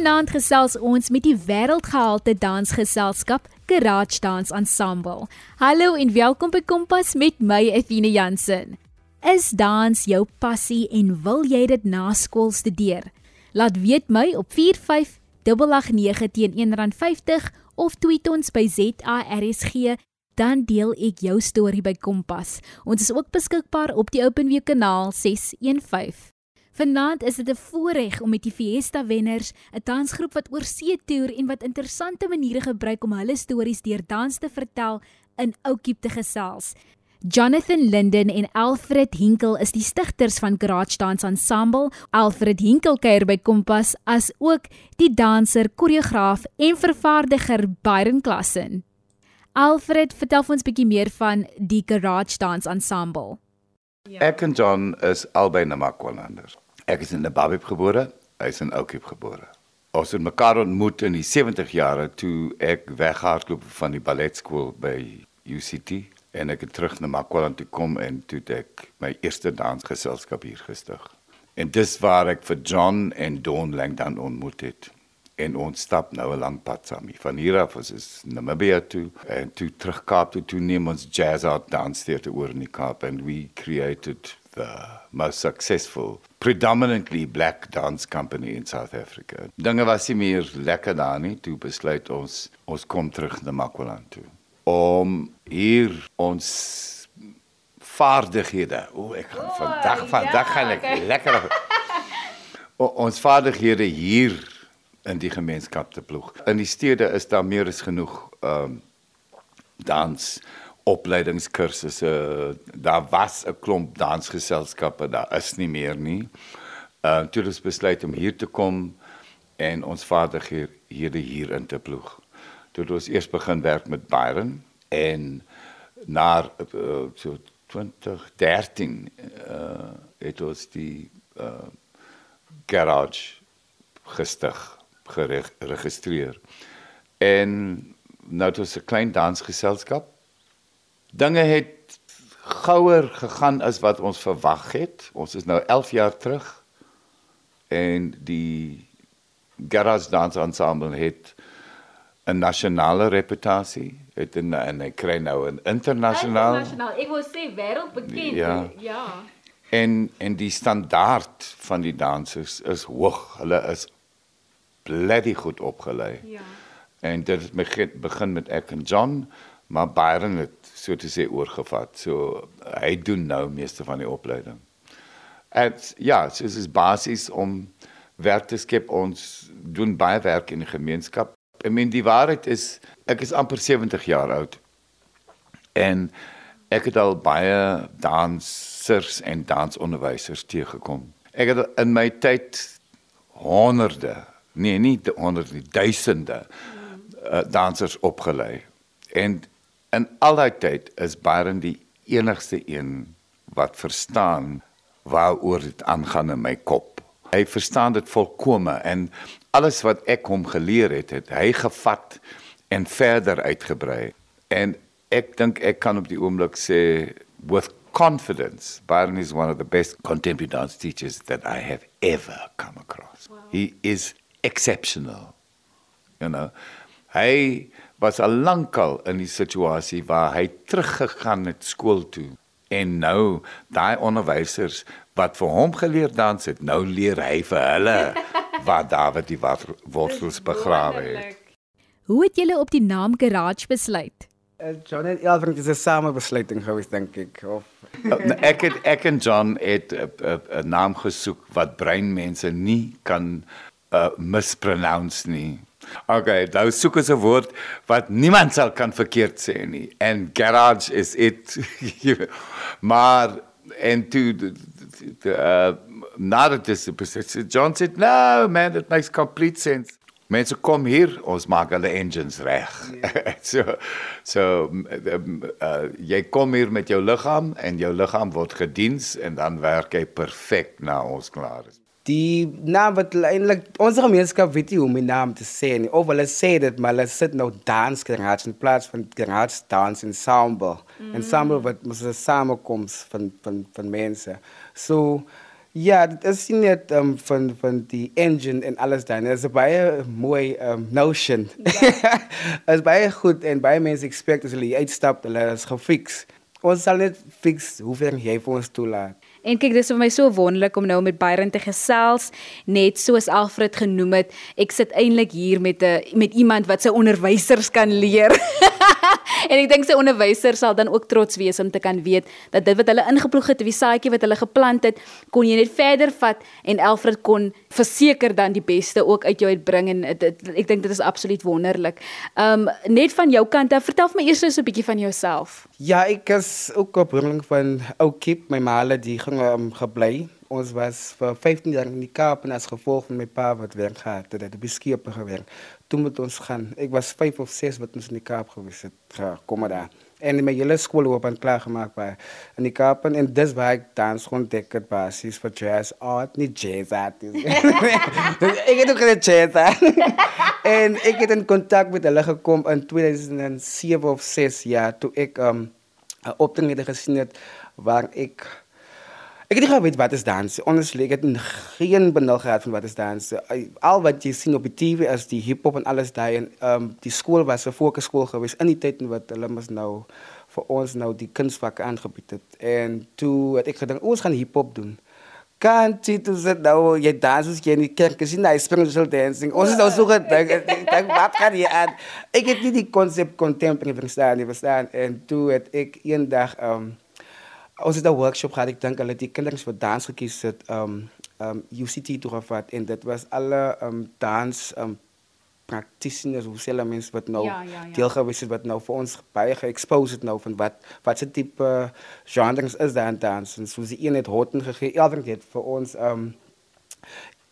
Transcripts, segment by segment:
Vanaand gesels ons met die wêreldgehalte dansgeselskap Garage Dance Ensemble. Hallo en welkom by Kompas met my Athena Jansen. Is dans jou passie en wil jy dit na skool studeer? Laat weet my op 45889 teen R1.50 of tweet ons by ZARSG dan deel ek jou storie by Kompas. Ons is ook beskikbaar op die OpenView kanaal 615. Vanaand is dit 'n voorreg om met die Fiesta wenners, 'n dansgroep wat oor see toer en wat interessante maniere gebruik om hulle stories deur dans te vertel, in Oukiep te gesels. Jonathan Linden en Alfred Hinkel is die stigters van Garage Dance Ensemble. Alfred Hinkel kuier by Kompas as ook die danser, koreograaf en vervaardiger Byron Klassen. Alfred, vertel ons 'n bietjie meer van die Garage Dance Ensemble. Ja. Ek en John is albei Namakwalanders. Ek is in Nababib gebore, hy is in Oukiep gebore. Ons het mekaar ontmoet in die 70 jare toe ek weghardloop van die balletskool by UCT en ek het terug na Makwaland toe kom en toe ek my eerste dansgeselskap hier gestig. En dis waar ek vir John en Don Langdon ontmoet het. En ons stap nou 'n lang pad saam. Van hier af is ons Namibia toe en toe terug Kaap toe, toe neem ons Jazz Art Dance Theatre oor in die Kaap and we created the most successful predominantly black dance company in South Africa. Dinge was nie meer lekker daar nie, toe besluit ons ons kom terug na Makwaland toe om hier ons vaardighede. O, ek gaan vandag vandag ja, gaan ek okay. lekker o, ons vaardighede hier in die gemeenskap te ploeg. In die stede is daar meer as genoeg ehm um, dans opleidingskursusse. Daar was 'n klomp dansgeselskappe, daar is nie meer nie. Uh toe het ons besluit om hier te kom en ons vader hier in te ploeg. Toe het ons eers begin werk met Byron en na uh, so 2013 uh het ons die uh garage gestig geregistreer. En nou het ons 'n klein dansgeselskap dinge het gouer gegaan as wat ons verwag het. Ons is nou 11 jaar terug en die Garage Dance Ensemble het 'n nasionale reputasie. Het 'n en hy kry nou 'n internasionaal. Internasionaal. Ek wil sê wêreldbekend. Ja. ja. En en die standaard van die dansers is hoog. Hulle is bloody goed opgelei. Ja. En dit begin met ek en John maar Byron het so te sê oorgevat. So hy doen nou meeste van die opleiding. En ja, so is basies om werk te skep ons doen baie werk in die gemeenskap. I mean die waarheid is ek is amper 70 jaar oud. En ek het al baie dansers en dansonderwysers teëgekom. Ek het in my tyd honderde, nee, nie honderde, duisende uh, dansers opgelei. En In al daai tyd is Byron die enigste een wat verstaan waaroor dit aangaan in my kop. Hy verstaan dit volkome en alles wat ek hom geleer het, het hy gevat en verder uitgebrei. En ek dink ek kan op die oomblik sê with confidence Byron is one of the best contemporary dance teachers that I have ever come across. Wow. He is exceptional. You know. Hy was al lankal in die situasie waar hy teruggegaan het skool toe en nou daai onderwysers wat vir hom geleer dans het nou leer hy vir hulle waar David die wortels begrawe het. Hoe het julle op die naam Garage besluit? Uh, John en Elvin het 'n samebesluiting gewees dink ek of oh, nou, ek het ek en John het 'n naam gesoek wat breinmense nie kan uh, mispronounce nie. Okay, nou soek ons 'n woord wat niemand sal kan verkeerd sê nie. En garage is it. maar en toe uh nadat dit is John said no man it makes complete sense. Mense kom hier, ons maak hulle engines reg. Yeah. so so uh, jy kom hier met jou liggaam en jou liggaam word gediens en dan werk hy perfek na ons klaar is die naam wat eintlik ons gemeenskap weet nie hoe om die naam te sê nie. Of hulle sê dit, maar hulle sit nou dans garage in plaas van garage dance ensemble. Mm. Ensemble wat mos 'n samekoms van van van mense. So Ja, dit is nie net um, van van die engine en alles dan. Dit is baie mooi um, notion. Ja. is baie goed en baie mense expect as hulle uitstap, hulle is gefix. Ons sal net fix hoeveel jy vir ons toelaat. En kyk, dis vir my so wonderlik om nou met Byron te gesels, net soos Alfred genoem het. Ek sit eintlik hier met 'n met iemand wat sy onderwysers kan leer. en ek dink sy onderwysers sal dan ook trots wees om te kan weet dat dit wat hulle ingeploeg het, die saadjie wat hulle geplant het, kon jy net verder vat en Alfred kon verseker dan die beste ook uit jou uitbring en dit, ek dink dit is absoluut wonderlik. Um net van jou kant af, vertel my eers so 'n bietjie van jouself. Ja, ek is ook op bring van ou Kip, my maale die ging um, gebly. Ons was vir 15 jaar in die Kaap en as gevolg van my pa wat werk gehad het, het hy beskepe gewerk. Toe moet ons gaan. Ek was 5 of 6 wat ons in die Kaap gewees het. Kom maar daar. En my hele skool op aan klaar gemaak by in die Kaap en dis waar ek dans ontdek het basies vir jazz art, nie jazz art. ek het ook net jazz en ek het in kontak met hulle gekom in 2007 of 6 jaar toe ek um 'n optrede gesien het waar ek Ek het nie geweet wat is dans. Honestly, ek het geen benul gehad van wat is dans. Al wat jy sien op die TV is die hip-hop en alles daai en ehm um, die skool was 'n fokuskool geweest in die tyd wat hulle mos nou vir ons nou die kunstvak aangebied het. En toe het ek gedink ons gaan hip-hop doen. Kan jy toe sê nou jy dans as jy nie kerk is nie, spiritual dancing. Ons is nou so gedink, ek wat kan jy aan? Ek het nie die konsep contemporary verstaan nie, verstaan. En toe het ek eendag ehm um, ons het 'n workshop gehad. Ek dink hulle het die kinders vir dans gekies het um um UCT toe gevat en dit was alle um dans um practitioners hoe sê hulle wat nou ja, ja, ja. deel gewees het wat nou vir ons baie ge-expose het nou van wat wat se tipe uh, genres is daar in dans en so sie een het hoten gegee. Elke het vir ons um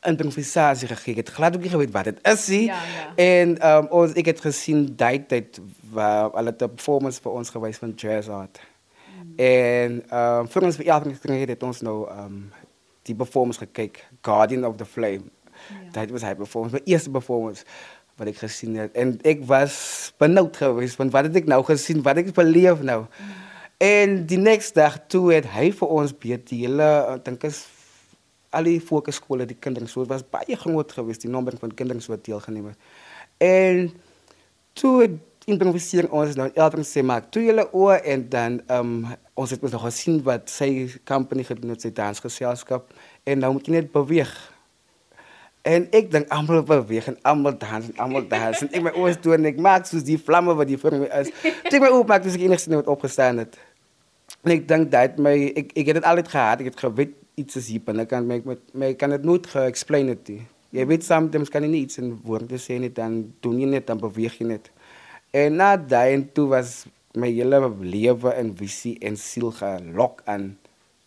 improvisasie gegee. Het glad ook nie geweet wat dit is nie. Ja, ja. En um ons ek het gesien daai tyd waar hulle 'n performance vir ons gewys van jazz art. En ehm um, vir ons keer het ons nou ehm um, die performance gekyk, Guardian of the Flame. Ja. Dit was hy performance, my eerste performance wat ek gesien het en ek was benoud geweest want wat het ek nou gesien, wat ek beleef nou. Mm. En die volgende dag toe het hy vir ons beet die hele ek dink is al die fokuskole die kinders so was baie groot geweest die nommer van kinders wat deelgeneem het. En toe improvisering ons nou elke sê maar toe julle oë en dan um, ons het mos nog gesien wat sy company gedoen het sy dansgeselskap en nou moet jy net beweeg. En ek dink almal beweeg en almal dans en almal dans en ek my oë toe en ek maak soos die vlamme wat die vir my is. Ek my oop maak dis ek enigste wat opgestaan het. En ek dink dat my ek ek het dit altyd gehad, ek het geweet iets is hier binne kan my met my kan dit nooit ge-explain het nie. Jy weet sometimes kan jy nie iets in woorde sê nie dan doen jy net dan beweeg jy net. En na daai toe was my hele lewe en visie en siel gelok aan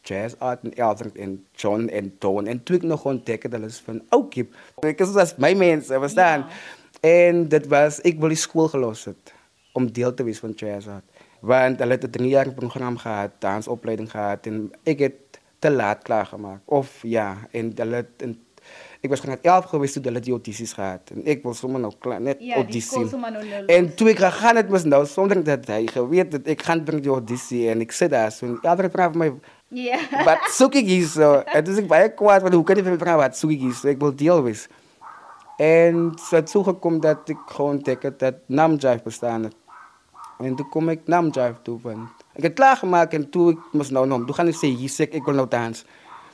jazz art en Elton en John en Don en toe ek nog ontdek het hulle is van Oukip. Ek is as my mense, verstaan? Ja. En dit was ek wil die skool gelos het om deel te wees van jazz art. Want hulle het 'n 3 jaar program gehad, dansopleiding gehad en ek het te laat klaar gemaak. Of ja, en hulle het in Ek was graad 11 geweest toe hulle die audisies gehad en ek wil sommer nou klaar net ja, audisie. Nou en toe ek gegaan het was nou sonder dat hy geweet het ek gaan bring die audisie en ek sê daar so ja, daar vra my Ja. Wat soek ek hier so? En dis ek baie kwaad want hoe kan jy vir my vra wat soek ek hier so? Ek wil deel wees. En so het so gekom dat ek gewoon ontdek het dat Namjive bestaan het. En toe kom ek Namjive toe van. Ek het klaar gemaak en toe ek moes nou nou, toe gaan ek sê hier sê ek, ek wil nou dans.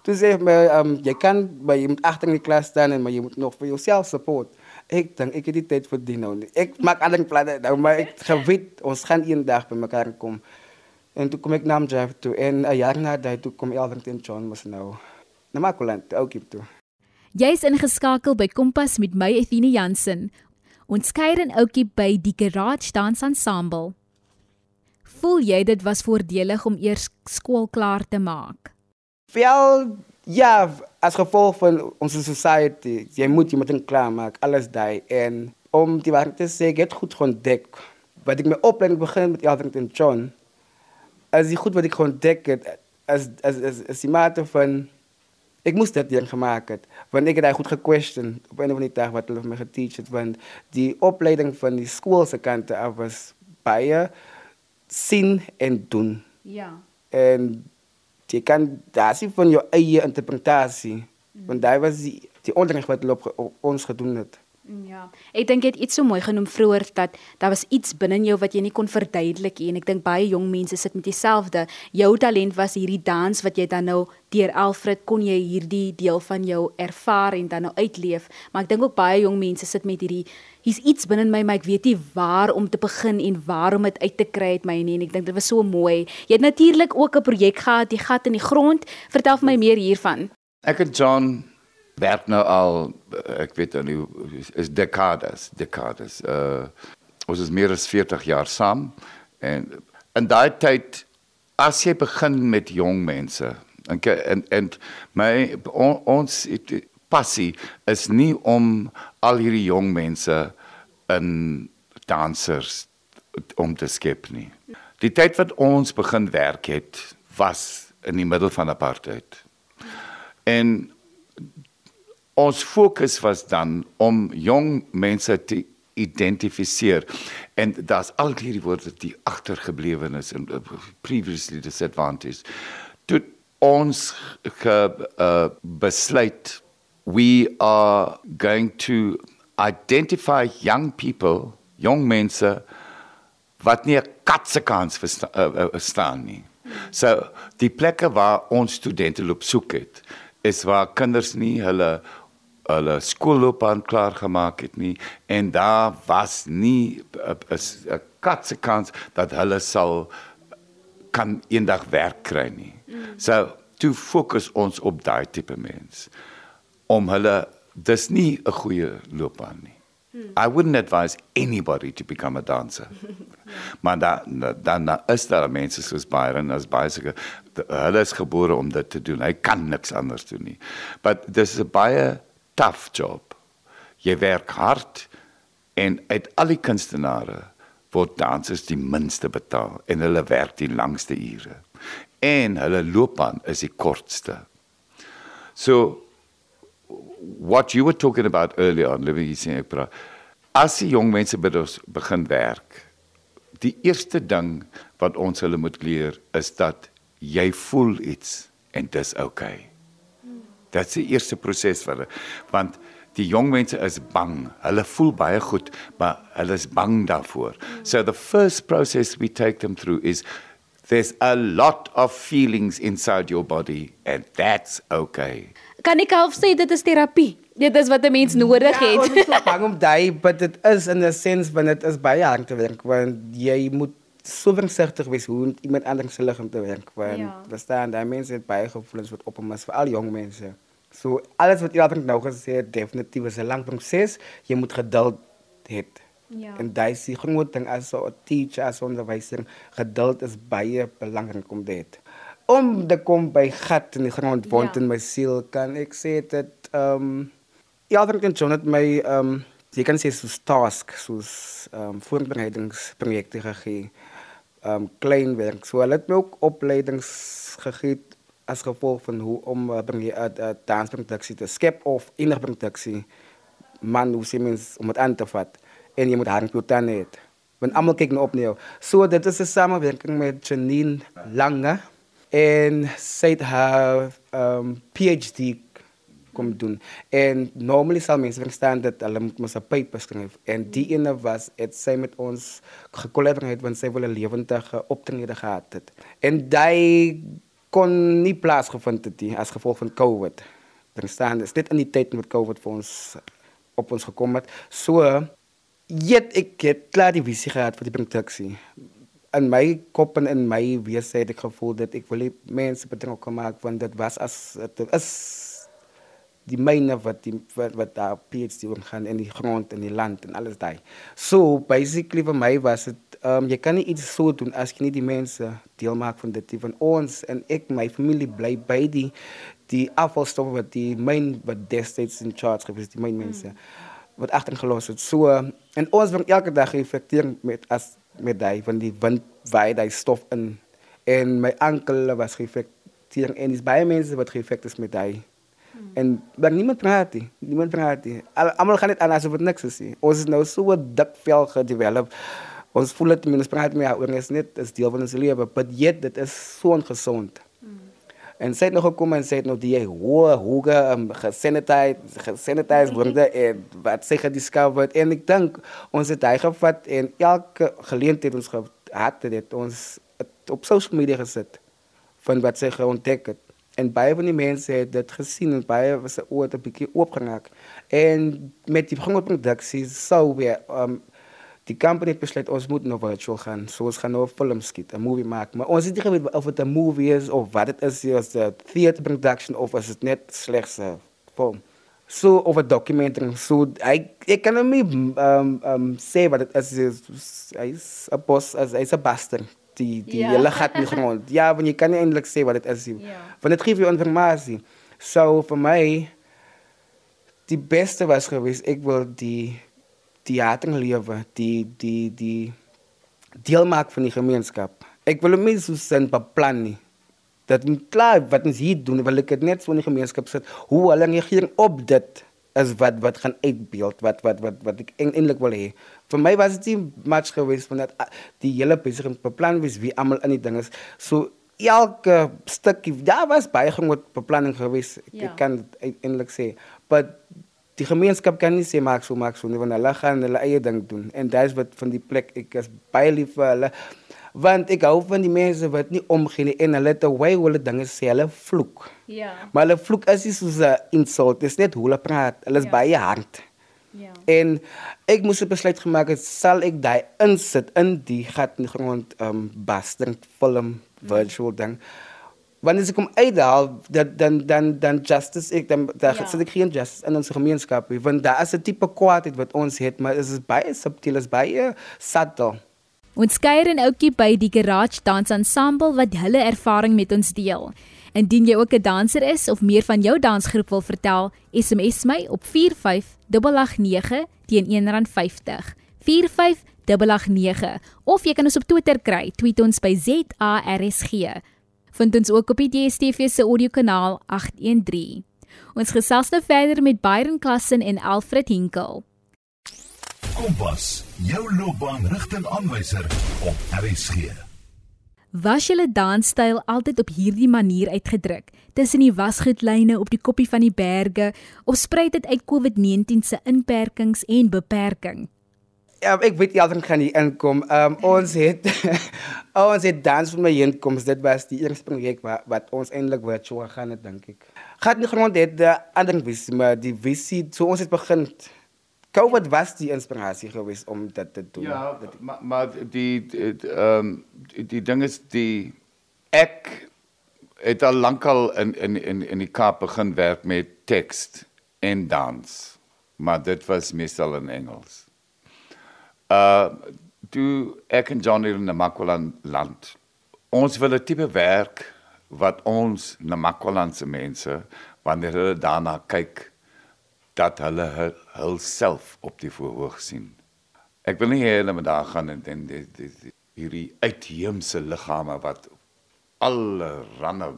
Toen zei hij, um, je kan, maar je achter in de klas staan, maar je moet nog voor jezelf support. Ik denk, ik heb die tijd voor die nou. Ik maak andere plannen, nou, maar ik weet, ons gaan één dag bij elkaar komen. En toen kom ik naar Drive toe. En een jaar na dat, toen kom Elvin en John was nou naar Makoland, ook hier toe. Jy is ingeskakel by Kompas met my Athena Jansen. Ons kuier in Oukie by die Garage Dance Ensemble. Voel jy dit was voordelig om eers skool klaar te maak? Wel, ja, as gevolg van onze society, jy moet jy moet in klaar maak, alles daai en om die waarheid te sê, ek het goed ontdek wat ek my opleiding begin met Elvington John. As die goed wat ek ontdek het as as as, as die mate van ek moes dit ding gemaak het want ek het daai goed gequestion op 'n of ander dag wat hulle vir my geteach het want die opleiding van die skool se kante af was baie sien en doen. Ja. En jy kan daar sien van jou eie interpretasie. Want daai was die die onderrig wat hulle op, op ons gedoen het. Ja. Ek dink jy het iets so mooi genoem vroeër dat daar was iets binne jou wat jy nie kon verduidelik nie en ek dink baie jong mense sit met dieselfde. Jou talent was hierdie dans wat jy dan nou deur Alfred kon jy hierdie deel van jou ervaar en dan nou uitleef. Maar ek dink ook baie jong mense sit met hierdie hier's iets binne my maar ek weet nie waar om te begin en waar om dit uit te kry uit my nie en ek dink dit was so mooi. Jy het natuurlik ook 'n projek gehad, die gat in die grond. Vertel vir my meer hiervan. Ek en John werk nou al ek weet nou nie is decades decades uh ons is meer as 40 jaar saam en in daai tyd as jy begin met jong mense en en, en my on, ons het, passie is nie om al hierdie jong mense in dansers om te skep nie. Die tyd wat ons begin werk het was in die middel van apartheid. En ons fokus was dan om jong mense te identifiseer. En daar's al hierdie woorde die agtergeblewe is en uh, previously disadvantaged toe ons ge, uh, besluit we are going to identify young people jong mense wat nie 'n katse kans verstaan uh, uh, staan nie. So die plekke waar ons studente loop soek het is waar kinders nie hulle hulle skoolloopbaan klaar gemaak het nie en daar was nie 'n katse kans dat hulle sal kan eendag werk kry nie. Mm. So toe fokus ons op daai tipe mens om hulle dis nie 'n goeie loopbaan nie. Mm. I wouldn't advise anybody to become a dancer. maar dan dan da is daar mense soos Byron as bicycle hulle is gebore om dit te doen. Hy kan niks anders doen nie. But dis 'n baie tough job. Jy werk hard en uit al die kunstenaars word dansers die minste betaal en hulle werk die langste ure. En hulle loopbaan is die kortste. So what you were talking about earlier on living in Epra as die jong mense by ons begin werk die eerste ding wat ons hulle moet leer is dat jy voel iets en dis oukei. Okay. Dit is die eerste proses vir hulle. Want die jong mense is bang. Hulle voel baie goed, maar hulle is bang daarvoor. So the first process we take them through is there's a lot of feelings inside your body and that's okay. Kan ek half sê dit is terapie? Dit is wat 'n mens nodig ja, het. Ja, ons is bang om daai, but it is in a sense when it is baie hard te werk want jy moet so versigtig wees hoe iemand anders se liggaam te werk want ja. verstaan daai mense het baie gevoelens wat op hom is vir al jong mense. So alles wat jy altyd nou gesê het definitief is 'n lang proses. Jy moet geduld hê. Ja. En daai is die groot ding as 'n teacher as 'n onderwyser, geduld is baie belangrik om dit. Om te kom by gat in die grond wond ja. in my siel kan ek sê dit ehm um, ja, dan kan Jonathan my ehm um, jy kan sê soos task soos ehm um, voorbereidingsprojekte gegee um, klein werk. So hulle het my ook opleidings gegee as gevolg van hoe om uh, bring jy 'n uh, uh, dansproduksie te skep of enige produksie man hoe sê mens om dit aan te vat en jy moet haar dan hê. Want almal kyk nou op na jou. So dit is 'n samewerking met Janine Lange en sy het haar um, PhD kom doen. En normally sal mense verstaan dat hulle moet mos 'n paper skryf en die ene was dit sy met ons gekollaboreer want sy wil 'n lewendige optrede gehad het. En daai kon nie plaasgevind het nie as gevolg van COVID. Verstaan, dit is net in die tyd met COVID vir ons op ons gekom het. So jet ek het klaar die visie gehad vir die produksie. In my kop en in my wese het ek gevoel dat ek wil mense betrokke maak want dit was as dit is die myne wat die wat, wat daar PhD gaan in die grond en die land en alles daai. So basically vir my was dit um, jy kan nie iets so doen as jy nie die mense deel maak van dit van ons en ek my familie bly by die die afvalstowwe wat die myn wat destyds in charge gewees die myn mense mm. wat agtergelos het. So en ons word elke dag geïnfekteer met as met daai van die wind waai daai stof in en my enkel was geïnfekteer en dis baie mense wat geïnfekteer is met daai En maar niemand praat nie. Niemand praat nie. Almal gaan net aan asof dit niks is nie. Ons is nou so 'n dik vel gedevelop. Ons voel dit mense praat meer oor is net is deel van ons lewe, but yet dit is so ongesond. Mm. En sy het nog gekom en sy het nog die hoë hoge um, gesanitiseer gesanitiseer word en wat sy gediscover en ek dink ons het hy gevat en elke geleentheid ons gehad het ons het op social media gesit van wat sy ontdek het. En baie van die mense het dit gesien en baie was se oor 'n bietjie oopgemaak. En met die groot produksie sou weer um, die company het besluit ons moet nou virtual gaan. So ons gaan nou 'n film skiet, 'n movie maak. Maar ons het nie geweet of dit 'n movie is of wat dit is, is 'n theater production of is dit net slegs 'n film. So of 'n documentary. So ek ek kan nie um um sê wat dit is. Hy's 'n boss, hy's 'n bastard. Die die ja. hele gat nie grond. Ja, want jy kan nie eintlik sê wat dit is nie. Ja. Want dit gee vir informasie. So vir my die beste was geweest ek wil die theaterlewe, die die die deel maak van die gemeenskap. Ek wil nie so sin beplan nie. Dat moet klaar wat ons hier doen, wil ek dit net so in die gemeenskap sit. Hoe hulle reageer op dit is wat wat gaan uitbeeld wat wat wat wat ek eintlik wil hê. Vir my was dit nie much geweest van dat ah, die hele besigheid beplan was wie almal in die ding is. So elke stukkie daar was baie groot beplanning geweest. Ja. Ek kan eintlik sê, but die gemeenskap kan nie sê maak so maak so nie want hulle gaan hulle eie ding doen. En dit is wat van die plek ek is baie lief vir hulle want ek hou van die mense wat nie omgee nie en hulle way hoe hulle dinge sê. Hulle vloek. Ja. Maar hulle vloek is nie soos 'n insult dis net hoe hulle praat. Hulle is ja. baie hard. Ja. En ek moes 'n besluit gemaak het sal ek daai insit in die gat in die grond um bastard film virtual mm. ding wanneer ze kom uithaal, dat, dan, dan, dan justice ik, dan, dan ja. zit ik geen justice in onze gemeenschap. Want dat is het type kwaadheid wat ons heeft, maar het is baie subtiel, het is baie subtle. Ons kuier en ouetjie by die Garage Dance Ensemble wat hulle ervaring met ons deel. Indien jy ook 'n danser is of meer van jou dansgroep wil vertel, SMS my op 45889 teen R1.50. 45889 of jy kan ons op Twitter kry. Tweet ons by ZARSG vind ons ook op die DSTV se audiokanaal 813. Ons gesels nou verder met Byron Klassen en Alfred Hinkel. Kompas, jou loopbaanrigtingaanwyser op RSG. Was julle danstyl altyd op hierdie manier uitgedruk, tussen die wasgoedlyne op die koppie van die berge, of spruit dit uit COVID-19 se inperkings en beperkings? Ja, ek weet jy altyd gaan hier inkom. Um, ons het ons het dans vir my inkomste. Dit was die eerste projek wat wat ons eintlik virtual gaan het dink ek. Gaat nie grond het die ander visie, maar die visie so ons het begin COVID was die inspirasie geweest om dit te doen. Ja, maar maar die ehm um, die, die ding is die ek het al lankal in in in in die Kaap begin werk met teks en dans. Maar dit was meestal in Engels. Uh toe ek en John hier in Namakwaland land. Ons wil 'n tipe werk wat ons Namakwalandse mense wanneer hulle daarna kyk dat hulle hulself op die voorhoog sien. Ek wil nie hê hulle moet daar gaan en die, die hierdie uitheemse liggame wat allerlei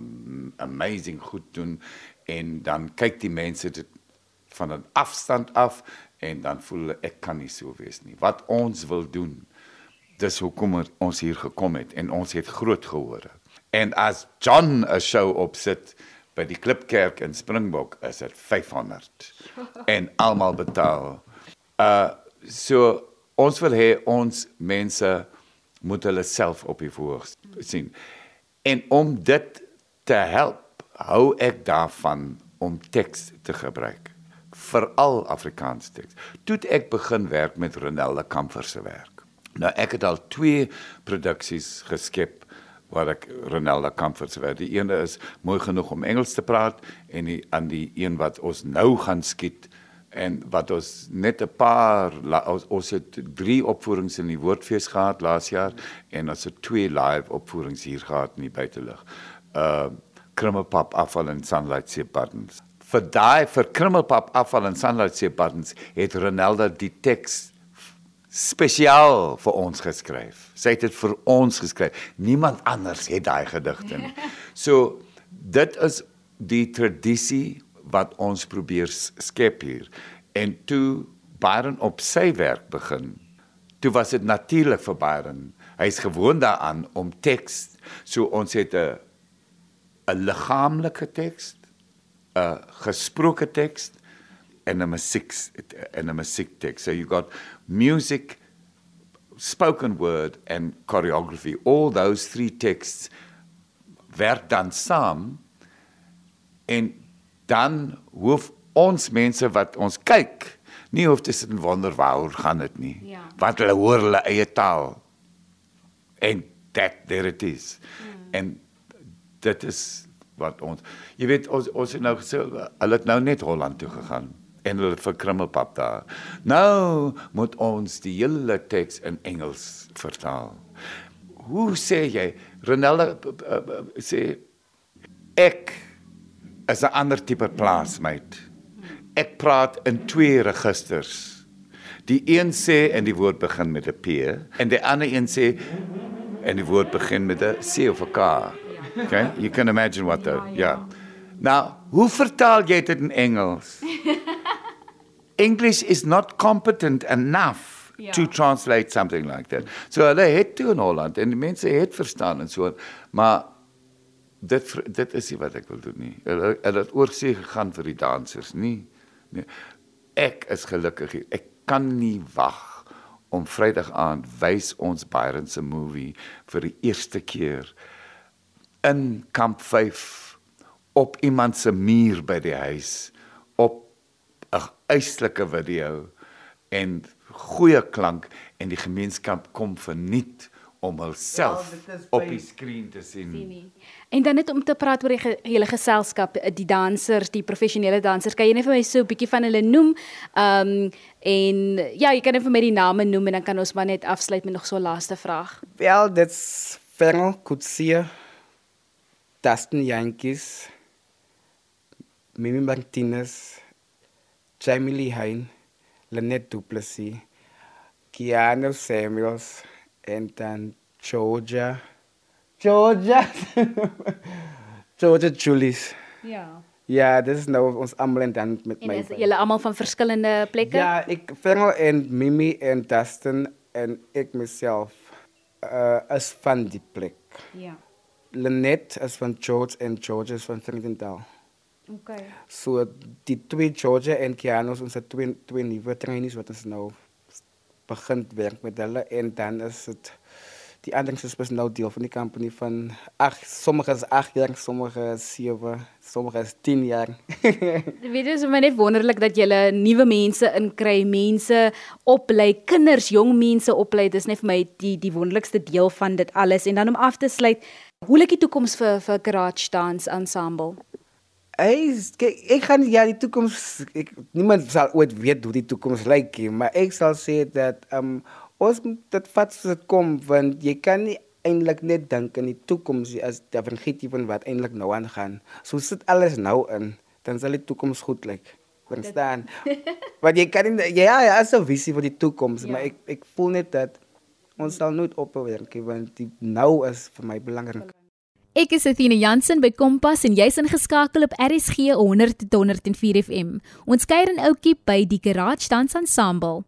amazing goed doen en dan kyk die mense dit van 'n afstand af en dan voel hulle ek kan nie so wees nie. Wat ons wil doen, dis hoekom ons hier gekom het en ons het groot gehoor. En as John 'n show opsit by die Klipkerk in Springbok, is dit 500 en almal betaal. Uh so ons wil hê ons mense moet hulle self op die voorg sien. En om dit te help, hou ek daarvan om teks te gebruik veral Afrikaans teks. Toe ek begin werk met Ronelde Kamfer se werk. Nou ek het al twee produksies geskep waar ek Ronelde Kamfer se werk. Die ene is mooi genoeg om Engels te praat en die aan die een wat ons nou gaan skiet en wat ons net 'n paar ons, ons het drie opvoerings in die Woordfees gehad laas jaar en ons het twee live opvoerings hier gehad in die buitelug. Uh Krummelpap afval en sunlight sea buttons vir daai vir krummelpap afval en sunlight sea buttons het Ronelda die teks spesiaal vir ons geskryf. Sy het dit vir ons geskryf. Niemand anders het daai gedigte nie. So dit is die tradisie wat ons probeer skep hier. En toe Byron op sy werk begin, toe was dit natuurlik vir Byron. Hy's gewoond daaraan om teks. So ons het 'n 'n liggaamlike teks, 'n gesproke teks en 'n musiek en 'n musiekteks. So you got music spoken word and choreography. All those three texts werk dan saam en dan hoef ons mense wat ons kyk nie hoef te sit en wonder waaroor gaan dit nie. Ja. Wat hulle hoor hulle eie taal. En that there it is. Mm. En dit is wat ons jy weet ons ons het nou gesê hulle het nou net Holland toe gegaan en hulle vir krummelpap daar. Nou moet ons die hele teks in Engels vertaal. Hoe sê jy? Ronaldo sê ek is 'n ander tipe plaasmate. Ek praat in twee registers. Die een sê en die woord begin met 'n P en die ander een sê en die woord begin met 'n C of 'n K. Okay? You can imagine what the ja. Yeah. Nou, hoe vertaal jy dit in Engels? English is not competent enough ja. to translate something like that. So hulle het toe in Holland en die mense het verstaan en so, maar dit dit is nie wat ek wil doen nie. Hulle het oorsee gegaan vir die dansers, nie. Nee. Ek is gelukkig hier. Ek kan nie wag om Vrydag aand wys ons Byron se movie vir die eerste keer in kamp 5 op iemand se muur by die huis op 'n eislike video en goeie klank en die gemeenskap kom verniet om hulself ja, op die skerm te sien. sien en dan net om te praat oor die ge hele geselskap, die dansers, die professionele dansers. Kan jy net vir my so 'n bietjie van hulle noem? Ehm um, en ja, jy kan net vir my die name noem en dan kan ons maar net afsluit met nog so 'n laaste vraag. Wel, dit's Ferno Kutsia, Dustin Yankees, Mimi Martinez, Jamie Lee Hein, Lynette Duplessis, Keanu Samuels en dan Georgia. Georgia. Georgia Julius. Ja. Ja, dis nou ons almal en dan met en my. En is julle almal van verskillende plekke? Ja, ek Fergal en Mimi en Dustin en ek myself uh is van die plek. Ja. Lynette is van George en George is van Trinidad. Okay. So die twee Georgia en Keanu ons het twee twee nuwe trainees wat ons nou begin werk met hulle en dan is dit die ander is bes nou deel van die company van ag sommige is 8 jaar, sommige is 7, sommige is 10 jaar. Weet jy, so my net wonderlik dat jy nuwe mense inkry, mense oplei, kinders, jong mense oplei. Dis net vir my die die wonderlikste deel van dit alles en dan om af te sluit, hoe lyk die toekoms vir vir Garage Dance Ensemble? Hey, kyk, ek gaan ja die toekoms ek niemand sal ooit weet hoe die toekoms lyk nie, maar ek sal sê dat um ons dit vat as dit kom want jy kan nie eintlik net dink aan die toekoms as die vergeet van wat eintlik nou aangaan. So sit alles nou in, dan sal die toekoms goed lyk. Verstaan? Want jy kan nie ja ja, as 'n visie vir die toekoms, ja. maar ek ek voel net dat ons sal nooit ophou werk want die nou is vir my belangrik. Ek is Athena Jansen by Kompas en jy's ingeskakel op RSG 100.104 FM. Ons kuier in Oukie by die Garage Dance Ensemble.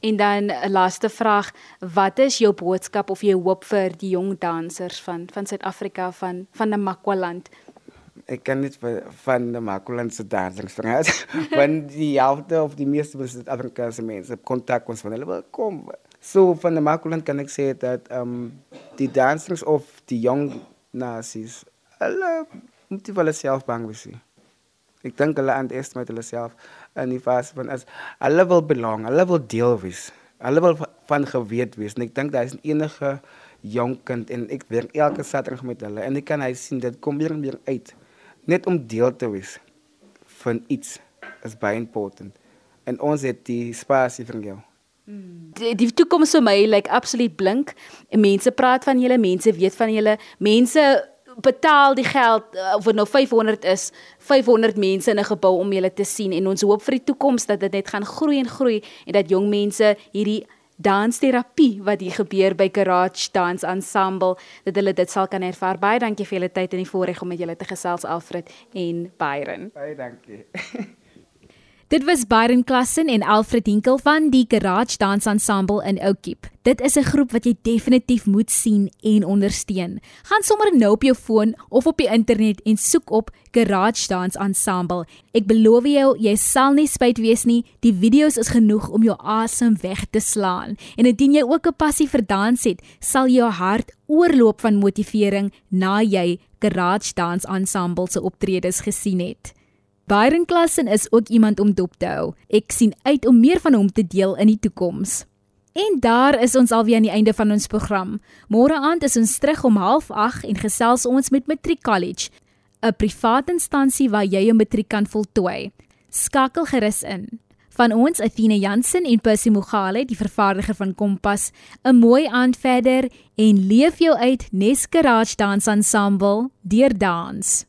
En dan 'n laaste vraag, wat is jou boodskap of jou hoop vir die jong dansers van van Suid-Afrika van van Namakwaland? Ek kan net van Namakwaland se dansers praat. Want die helfte of die meeste van Suid-Afrikaanse mense kontak ons van hulle kom. So van Namakwaland kan ek sê dat ehm um, die dansers of die jong nasies. Hulle moet hulle self bang wees. Ek dink hulle aan eers met hulle self in die fase van as hulle wil belang, hulle wil deel wees. Hulle wil van geweet wees. En ek dink daar is enige jong kind en ek werk elke Saterdag met hulle en ek kan hy sien dit kom weer en weer uit. Net om deel te wees van iets is baie important. En ons het die spasie vir jou. Die, die toekoms vir my lyk like, absoluut blink. Mense praat van julle, mense weet van julle, mense betaal die geld uh, of dit nou 500 is, 500 mense in 'n gebou om julle te sien en ons hoop vir die toekoms dat dit net gaan groei en groei en dat jong mense hierdie dansterapie wat hier gebeur by Garage Dance Ensemble dat hulle dit sal kan ervaar. Baie dankie vir julle tyd en die voorreg om met julle te gesels Alfred en Byron. Baie dankie. Dit was Byron Klassen en Alfred Dinkel van die Garage Dance Ensemble in Oukiep. Dit is 'n groep wat jy definitief moet sien en ondersteun. Gaan sommer nou op jou foon of op die internet en soek op Garage Dance Ensemble. Ek beloof jou, jy sal nie spyt wees nie. Die video's is genoeg om jou asem weg te slaan. En indien jy ook 'n passie vir dans het, sal jou hart oorloop van motivering na jy Garage Dance Ensemble se optredes gesien het. Byron Klassen is ook iemand om dop te hou. Ek sien uit om meer van hom te deel in die toekoms. En daar is ons alweer aan die einde van ons program. Môre aand is ons terug om 08:30 en gesels ons met Matriek College, 'n private instansie waar jy jou matriek kan voltooi. Skakel gerus in. Van ons Athena Jansen en Percy Mogale, die vervaardiger van Kompas, 'n mooi aand verder en leef jou uit Nes Garage Dance Ensemble deur dans.